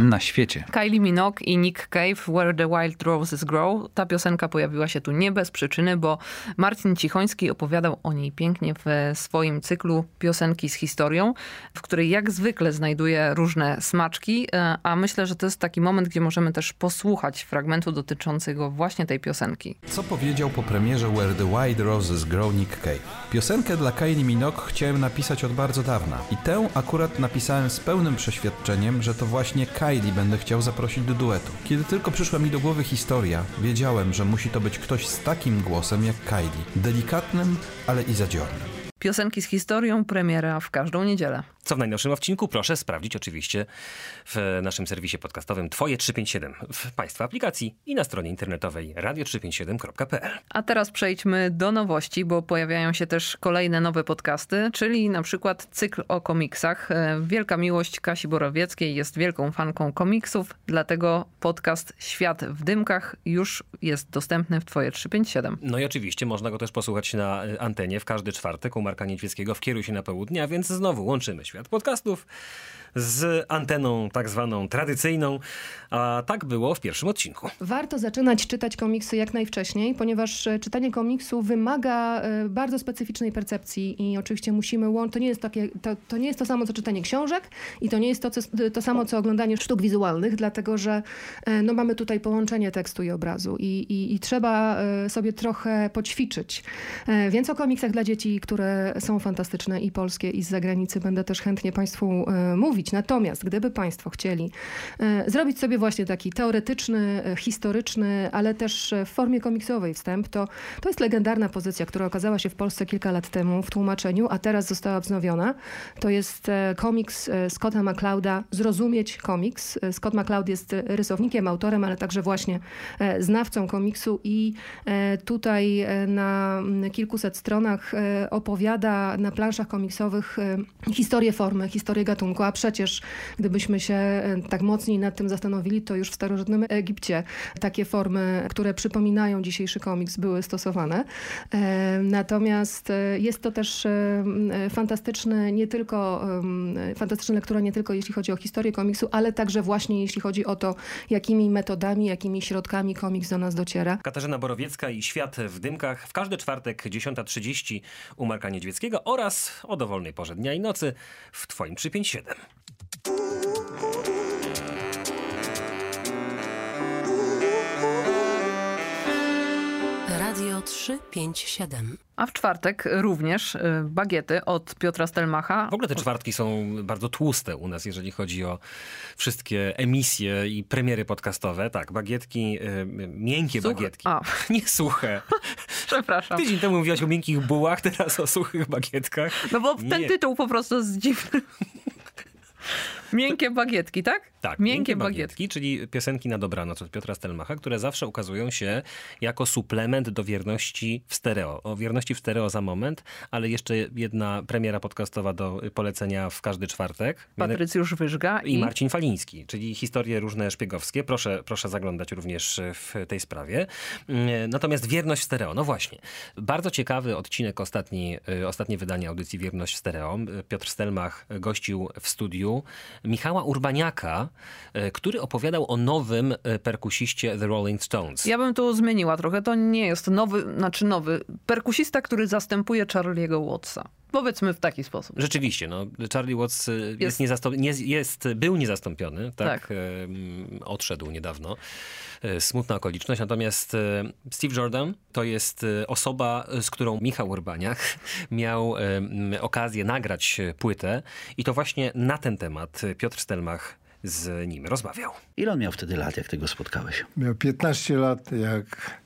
na świecie. Kylie Minogue i Nick Cave, Where the Wild Roses Grow. Ta piosenka pojawiła się tu nie bez przyczyny, bo Marcin Cichoński opowiadał o niej pięknie w swoim cyklu Piosenki z historią, w której jak zwykle znajduje różne smaczki, e, a myślę, że to jest taki moment, gdzie możemy też posłuchać fragmentu dotyczącego właśnie tej piosenki. Co powiedział po premierze Where the Wild Roses Grow Nick Cave? Piosenkę dla Kylie Minogue chciałem napisać od bardzo dawna i tę akurat napisałem z pełnym przeświadczeniem, że to właśnie Kylie będę chciał zaprosić do duetu. Kiedy tylko przyszła mi do głowy historia, wiedziałem, że musi to być ktoś z takim głosem jak Kylie. Delikatnym, ale i zadziornym. Piosenki z historią, premiera w każdą niedzielę. Co w najnowszym odcinku proszę sprawdzić oczywiście w naszym serwisie podcastowym Twoje 357 w Państwa aplikacji i na stronie internetowej radio357.pl. A teraz przejdźmy do nowości, bo pojawiają się też kolejne nowe podcasty, czyli na przykład cykl o komiksach. E, Wielka miłość Kasi Borowieckiej jest wielką fanką komiksów, dlatego podcast Świat w dymkach już jest dostępny w Twoje 357. No i oczywiście można go też posłuchać na antenie w każdy czwartek Marka Niedźwieckiego w Kieruj się na południe, a więc znowu łączymy świat podcastów z anteną tak zwaną tradycyjną, a tak było w pierwszym odcinku. Warto zaczynać czytać komiksy jak najwcześniej, ponieważ e, czytanie komiksu wymaga e, bardzo specyficznej percepcji i oczywiście musimy łączyć. To nie jest to, to nie jest to samo co czytanie książek i to nie jest to, co, to samo co oglądanie sztuk wizualnych, dlatego że e, no, mamy tutaj połączenie tekstu i obrazu i, i, i trzeba sobie trochę poćwiczyć. Więc o komiksach dla dzieci, które są fantastyczne i polskie i z zagranicy będę też chętnie Państwu e, mówić. Natomiast gdyby Państwo chcieli e, zrobić sobie właśnie taki teoretyczny, e, historyczny, ale też e, w formie komiksowej wstęp, to, to jest legendarna pozycja, która okazała się w Polsce kilka lat temu w tłumaczeniu, a teraz została wznowiona. To jest komiks Scotta McClouda Zrozumieć komiks. Scott McCloud jest rysownikiem, autorem, ale także właśnie znawcą komiksu i tutaj na mm, kilkuset stronach opowiada na planszach komiksowych historię formy, historię gatunku, a przecież gdybyśmy się e, tak mocniej nad tym zastanowili, to już w starożytnym Egipcie takie formy, które przypominają dzisiejszy komiks, były stosowane. E, Natomiast e, jest to też m, fantastyczne nie tylko, fantastyczna lektura nie tylko jeśli chodzi o historię komiksu, ale także właśnie jeśli chodzi o to, jakimi metodami, jakimi środkami komiks do nas dociera. Katarzyna Borowiecka i Świat w dymkach w każdy czwartek 10.30 u Marka Niedźwieckiego oraz o dowolnej porze dnia i nocy w Twoim 357. Radio 357. A w czwartek również y, bagiety od Piotra Stelmacha. W ogóle te czwartki są bardzo tłuste u nas, jeżeli chodzi o wszystkie emisje i premiery podcastowe. Tak, bagietki, y, miękkie Suche. bagietki. A. Nie suche. Przepraszam. Tydzień temu mówiłaś o miękkich bułach, teraz o suchych bagietkach. No bo ten Nie. tytuł po prostu jest dziwny. Miękkie bagietki, tak? Tak, Miękkie miękkie bagietki. bagietki, czyli piosenki na dobranoc od Piotra Stelmacha, które zawsze ukazują się jako suplement do wierności w stereo. O wierności w stereo za moment, ale jeszcze jedna premiera podcastowa do polecenia w każdy czwartek. Patrycjusz Wyżga I i, Marcin Faliński, czyli historie różne szpiegowskie. Proszę, proszę zaglądać również w tej sprawie. Mm, Natomiast Wierność w stereo, no właśnie. Bardzo ciekawy odcinek, ostatni, y, ostatnie wydanie audycji Wierność w stereo. Piotr Stelmach gościł w studiu Michała Urbaniaka, y, który opowiadał o nowym y, perkusiście The Rolling Stones. Ja bym tu zmieniła trochę. To nie jest nowy, znaczy nowy perkusista, który zastępuje Charlie'ego Wattsa. Powiedzmy w taki sposób. Rzeczywiście, no, Charlie Watts y, jest, Jest- niezastąp- nie, jest, był niezastąpiony, tak? Tak. Ym, Odszedł niedawno. Smutna okoliczność. Natomiast Steve Jordan to jest osoba, z którą Michał Urbaniak miał okazję nagrać płytę i to właśnie na ten temat Piotr Stelmach z nim rozmawiał. Ile on miał wtedy lat, jak ty go spotkałeś? Miał 15 lat, jak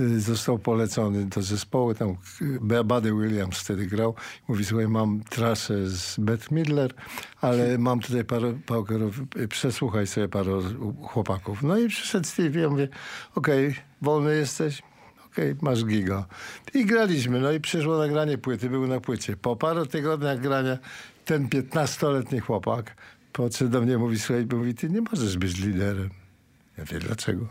y, został polecony do zespołu. Tam y, Buddy Williams wtedy grał. Mówi, słuchaj, mam trasę z Beth Midler, ale mam tutaj parę, parę przesłuchaj sobie parę chłopaków. No i przyszedł Steve, ja mówię, okej, wolny jesteś? Okej, masz giga. I graliśmy, no i przyszło nagranie płyty, był na płycie. Po paru tygodniach grania ten 15-letni chłopak podszedł do mnie, mówi, słuchaj, mówi, ty nie możesz być liderem. Ja wiem, dlaczego?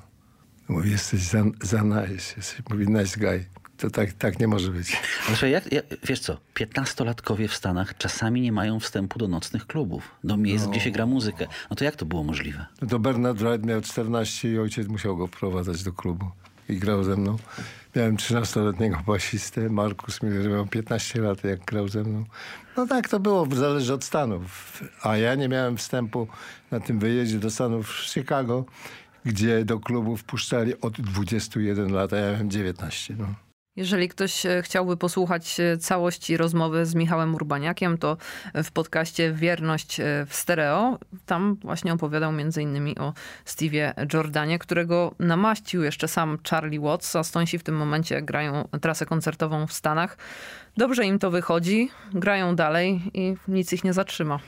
Mówi, jesteś za, za nice, jesteś, mówi, nice guy. To tak, tak nie może być. Słuchaj, jak, jak, wiesz co, 15-latkowie w Stanach czasami nie mają wstępu do nocnych klubów, do miejsc, No. gdzie się gra muzykę. No to jak to było możliwe? No to Bernard Wright miał 14 i ojciec musiał go wprowadzać do klubu. I grał ze mną. Miałem 13-letniego basistę, Markus miał 15 lat, jak grał ze mną. No tak to było, zależy od Stanów. A ja nie miałem wstępu na tym wyjeździe do Stanów w Chicago, gdzie do klubu wpuszczali od 21 lat, a ja miałem 19. No. Jeżeli ktoś e, chciałby posłuchać e, całości rozmowy z Michałem Urbaniakiem, to w podcaście Wierność e, w stereo, tam właśnie opowiadał innymi o Steve'ie Jordanie, którego namaścił jeszcze sam Charlie Watts, a Stonesi w tym momencie grają trasę koncertową w Stanach. Dobrze im to wychodzi, grają dalej i nic ich nie zatrzyma.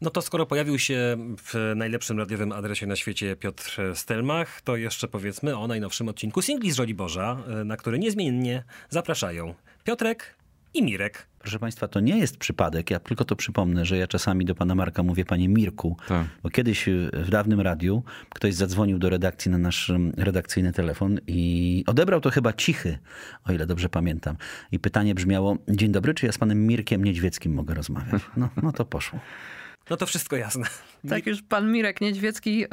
No to skoro pojawił się w najlepszym radiowym adresie na świecie Piotr Stelmach, to jeszcze powiedzmy o najnowszym odcinku singli z Boża, na który niezmiennie zapraszają Piotrek i Mirek. Proszę Państwa, to nie jest przypadek. Ja tylko to przypomnę, że ja czasami do pana Marka mówię panie Mirku, bo kiedyś y, w dawnym radiu ktoś zadzwonił do redakcji na nasz redakcyjny telefon i odebrał to chyba cichy, o ile dobrze pamiętam. I pytanie brzmiało, dzień dobry, czy ja z panem Mirkiem Niedźwieckim mogę rozmawiać? No, no to poszło. No to wszystko jasne. Tak już pan Mirek Niedźwiecki, e,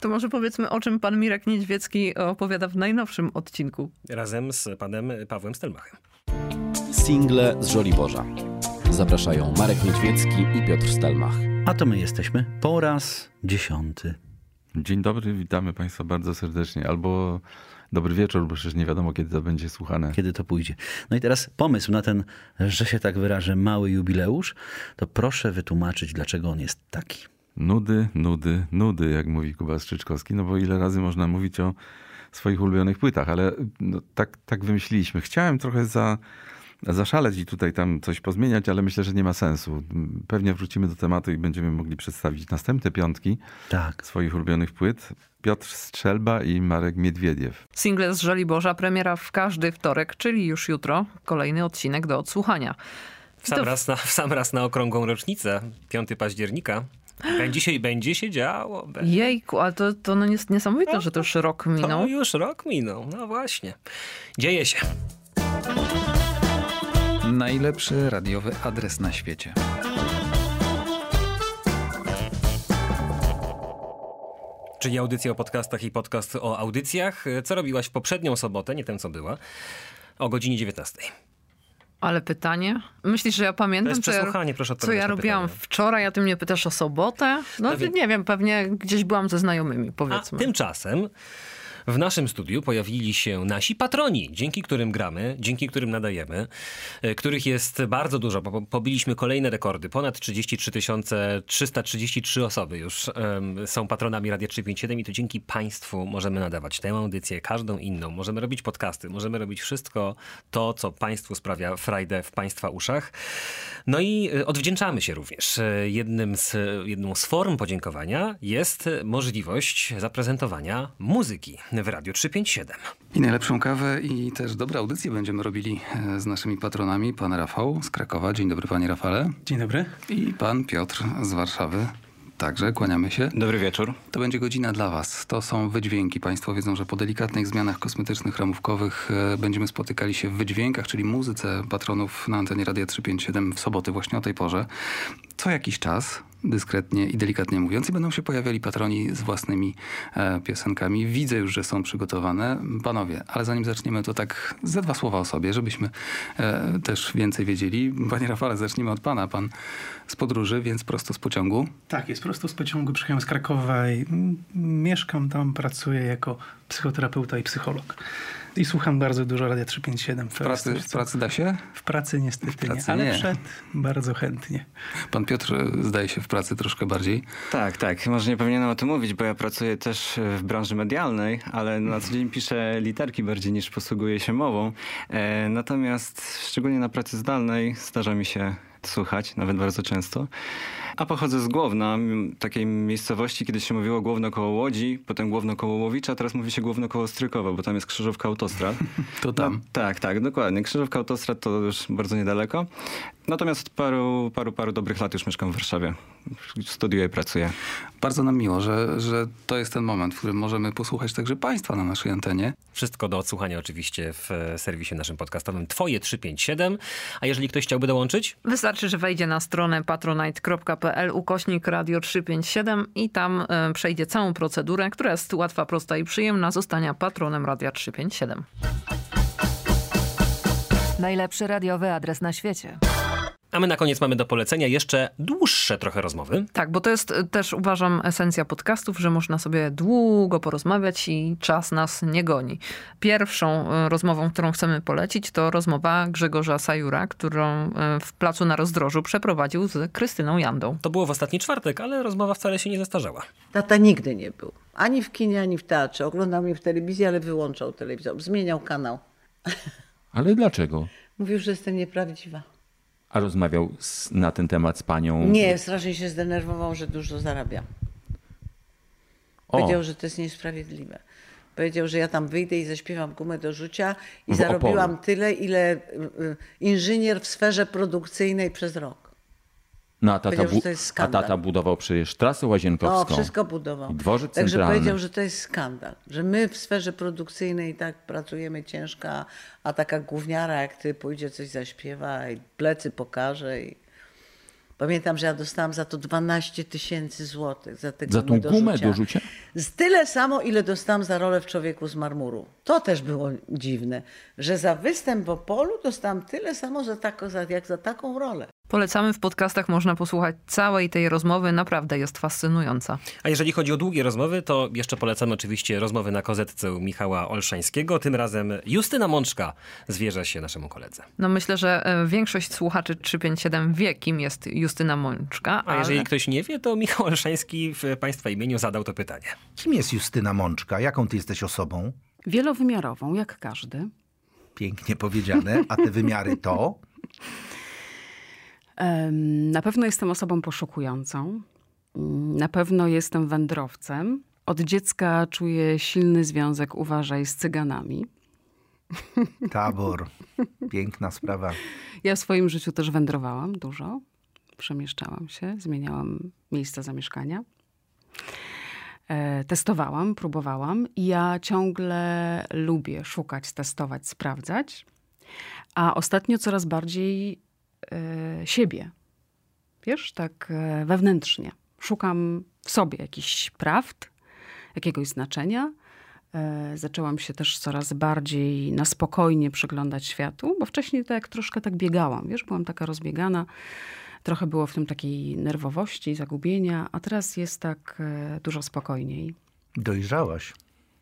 to może powiedzmy o czym pan Mirek Niedźwiecki opowiada w najnowszym odcinku. Razem z panem Pawłem Stelmachem. Single z Żoliborza. Zapraszają Marek Niedźwiecki i Piotr Stelmach. A to my jesteśmy po raz dziesiąty. Dzień dobry, witamy Państwa bardzo serdecznie. Albo dobry wieczór, bo przecież nie wiadomo, kiedy to będzie słuchane. Kiedy to pójdzie. No i teraz pomysł na ten, że się tak wyrażę, mały jubileusz, to proszę wytłumaczyć, dlaczego on jest taki. Nudy, nudy, nudy, jak mówi Kuba Strzyczkowski, no bo ile razy można mówić o swoich ulubionych płytach, ale no, tak, tak wymyśliliśmy. Chciałem trochę za, zaszaleć i tutaj tam coś pozmieniać, ale myślę, że nie ma sensu. Pewnie wrócimy do tematu i będziemy mogli przedstawić następne piątki tak. swoich ulubionych płyt. Piotr Strzelba i Marek Miedwiediew. Single z Żoliborza, premiera w każdy wtorek, czyli już jutro, kolejny odcinek do odsłuchania. W sam, raz na, w sam raz na okrągłą rocznicę, 5 października. Będzie się, będzie się działo. Będzie. Jejku, ale to, to no jest niesamowite, że to już rok minął. To już rok minął, no właśnie. Dzieje się. Najlepszy radiowy adres na świecie. Czyli audycja o podcastach i podcast o audycjach. Co robiłaś w poprzednią sobotę, nie tę co była, o godzinie 19. Ale pytanie? Myślisz, że ja pamiętam, to jest co ja, co ja robiłam pytanie. wczoraj, a ty mnie pytasz o sobotę? No Pewnie- nie wiem, pewnie gdzieś byłam ze znajomymi, powiedzmy. A tymczasem w naszym studiu pojawili się nasi patroni, dzięki którym gramy, dzięki którym nadajemy, e, których jest bardzo dużo. Pobiliśmy kolejne rekordy. Ponad 33 333 osoby już em, są patronami Radia 357 i to dzięki Państwu możemy nadawać tę audycję, każdą inną. Możemy robić podcasty, możemy robić wszystko to, co Państwu sprawia frajdę w Państwa uszach. No i e, odwdzięczamy się również. E, Jednym z, jedną z form podziękowania jest możliwość zaprezentowania muzyki w Radiu 357. I najlepszą kawę i też dobre audycje będziemy robili e, z naszymi patronami. Pan Rafał z Krakowa. Dzień dobry, panie Rafale. Dzień dobry. I pan Piotr z Warszawy. Także kłaniamy się. Dobry wieczór. To będzie godzina dla Was. To są wydźwięki. Państwo wiedzą, że po delikatnych zmianach kosmetycznych, ramówkowych e, będziemy spotykali się w wydźwiękach, czyli muzyce patronów na antenie Radia 357 w soboty właśnie o tej porze. Co jakiś czas, dyskretnie i delikatnie mówiąc, i będą się pojawiali patroni z własnymi e, piosenkami. Widzę już, że są przygotowane. Panowie, ale zanim zaczniemy, to tak ze dwa słowa o sobie, żebyśmy e, też więcej wiedzieli. Panie Rafale, zacznijmy od pana. Pan z podróży, więc prosto z pociągu. Tak, jest prosto z pociągu, przyjechałem z Krakowa i mm, mieszkam tam, pracuję jako psychoterapeuta i psycholog. I słucham bardzo dużo Radia 357. W pracy, w pracy da się? W pracy niestety W pracy nie, ale nie. przed bardzo chętnie. Pan Piotr, e, zdaje się, w w pracy troszkę bardziej. Tak, tak. Może nie powinienem o tym mówić, bo ja pracuję też w branży medialnej, ale na co dzień piszę literki bardziej niż posługuję się mową. E, natomiast szczególnie na pracy zdalnej zdarza mi się słuchać, nawet bardzo często. A pochodzę z Głowna, takiej miejscowości, kiedyś się mówiło Głowno koło Łodzi, potem Głowno koło Łowicza, teraz mówi się Głowno koło Strykowa, bo tam jest krzyżówka autostrad. To tam. No, tak, tak, dokładnie. Krzyżówka autostrad to już bardzo niedaleko. Natomiast od paru, paru, paru dobrych lat już mieszkam w Warszawie. Studiuję i pracuję. Bardzo nam miło, że, że to jest ten moment, w którym możemy posłuchać także Państwa na naszej antenie. Wszystko do odsłuchania oczywiście w e, serwisie naszym podcastowym Twoje 357. A jeżeli ktoś chciałby dołączyć? Wystarczy, że wejdzie na stronę patronite.pl ukośnik radio 357 i tam e, przejdzie całą procedurę, która jest łatwa, prosta i przyjemna zostania patronem Radia 357. Najlepszy radiowy adres na świecie. A my na koniec mamy do polecenia jeszcze dłuższe trochę rozmowy. Tak, bo to jest e, też uważam esencja podcastów, że można sobie długo porozmawiać i czas nas nie goni. Pierwszą e, rozmową, którą chcemy polecić, to rozmowa Grzegorza Sajura, którą e, w Placu na Rozdrożu przeprowadził z Krystyną Jandą. To było w ostatni czwartek, ale rozmowa wcale się nie zestarzała. Tata nigdy nie był. Ani w kinie, ani w teatrze. Oglądał mnie w telewizji, ale wyłączał telewizor. Zmieniał kanał. Ale dlaczego? Mówił, że jestem nieprawdziwa. A rozmawiał z, na ten temat z panią? Nie, strasznie się zdenerwował, że dużo zarabiam. O. Powiedział, że to jest niesprawiedliwe. Powiedział, że ja tam wyjdę i zaśpiewam gumę do rzucia i W zarobiłam Opolu. tyle, ile y, y, inżynier w sferze produkcyjnej przez rok. No, a tata, bu- a tata budował przecież trasę łazienkowską. O, wszystko budował. I dworzec Także centralny. powiedział, że to jest skandal, że my w sferze produkcyjnej tak pracujemy ciężko, a- taka gówniara jak ty pójdzie coś zaśpiewa i plecy pokaże. I... Pamiętam, że ja dostałam za to 12 tysięcy złotych za Za tą gumę do rzucia? Z tyle samo, ile dostałam za rolę w Człowieku z marmuru. To też było dziwne, że za występ w Opolu dostałam tyle samo za tako, za, jak za taką rolę. Polecamy w podcastach, można posłuchać całej tej rozmowy, naprawdę jest fascynująca. A jeżeli chodzi o długie rozmowy, to jeszcze polecamy oczywiście rozmowy na kozetce u Michała Olszańskiego. Tym razem Justyna Mączka zwierza się naszemu koledze. No myślę, że e, większość słuchaczy 357 wie, kim jest Justyna Mączka. A jeżeli ktoś nie wie, to Michał Olszański w Państwa imieniu zadał to pytanie. Kim jest Justyna Mączka? Jaką ty jesteś osobą? Wielowymiarową, jak każdy. Pięknie powiedziane. A te wymiary to? Na pewno jestem osobą poszukującą. Mm, Na pewno jestem wędrowcem. Od dziecka czuję silny związek, uważaj, z cyganami. Tabor. Piękna sprawa. Ja w swoim życiu też wędrowałam dużo. Przemieszczałam się, zmieniałam miejsce zamieszkania. E, Testowałam, próbowałam i ja ciągle lubię szukać, testować, sprawdzać. A ostatnio coraz bardziej siebie. Wiesz, tak e, wewnętrznie. Szukam w sobie jakichś prawd, jakiegoś znaczenia. E, Zaczęłam się też coraz bardziej na spokojnie przyglądać światu, bo wcześniej tak troszkę tak biegałam, wiesz, byłam taka rozbiegana. Trochę było w tym takiej nerwowości, zagubienia, a teraz jest tak e, dużo spokojniej. Dojrzałaś.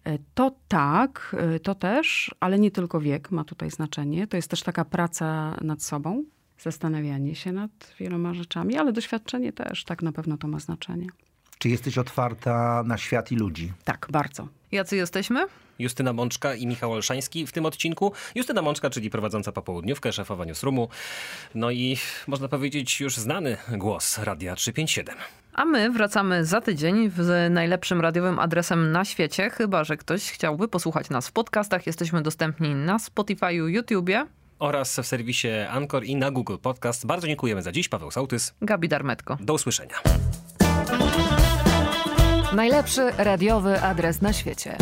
E, To tak, e, to też, ale nie tylko wiek ma tutaj znaczenie. To jest też taka praca nad sobą, zastanawianie się nad wieloma rzeczami, ale doświadczenie też, tak na pewno to ma znaczenie. Czy jesteś otwarta na świat i ludzi? Tak, bardzo. Jacy jesteśmy? Justyna Mączka i Michał Olszański w tym odcinku. Justyna Mączka, czyli prowadząca popołudniówkę, szefowa Newsroomu. No i można powiedzieć już znany głos Radia 357. A my wracamy za tydzień z najlepszym radiowym adresem na świecie, chyba że ktoś chciałby posłuchać nas w podcastach. Jesteśmy dostępni na Spotify'u, YouTubie. Oraz w serwisie Anchor i na Google Podcast. Bardzo dziękujemy za dziś. Paweł Sołtys. Gabi Darmetko. Do usłyszenia. Najlepszy radiowy adres na świecie.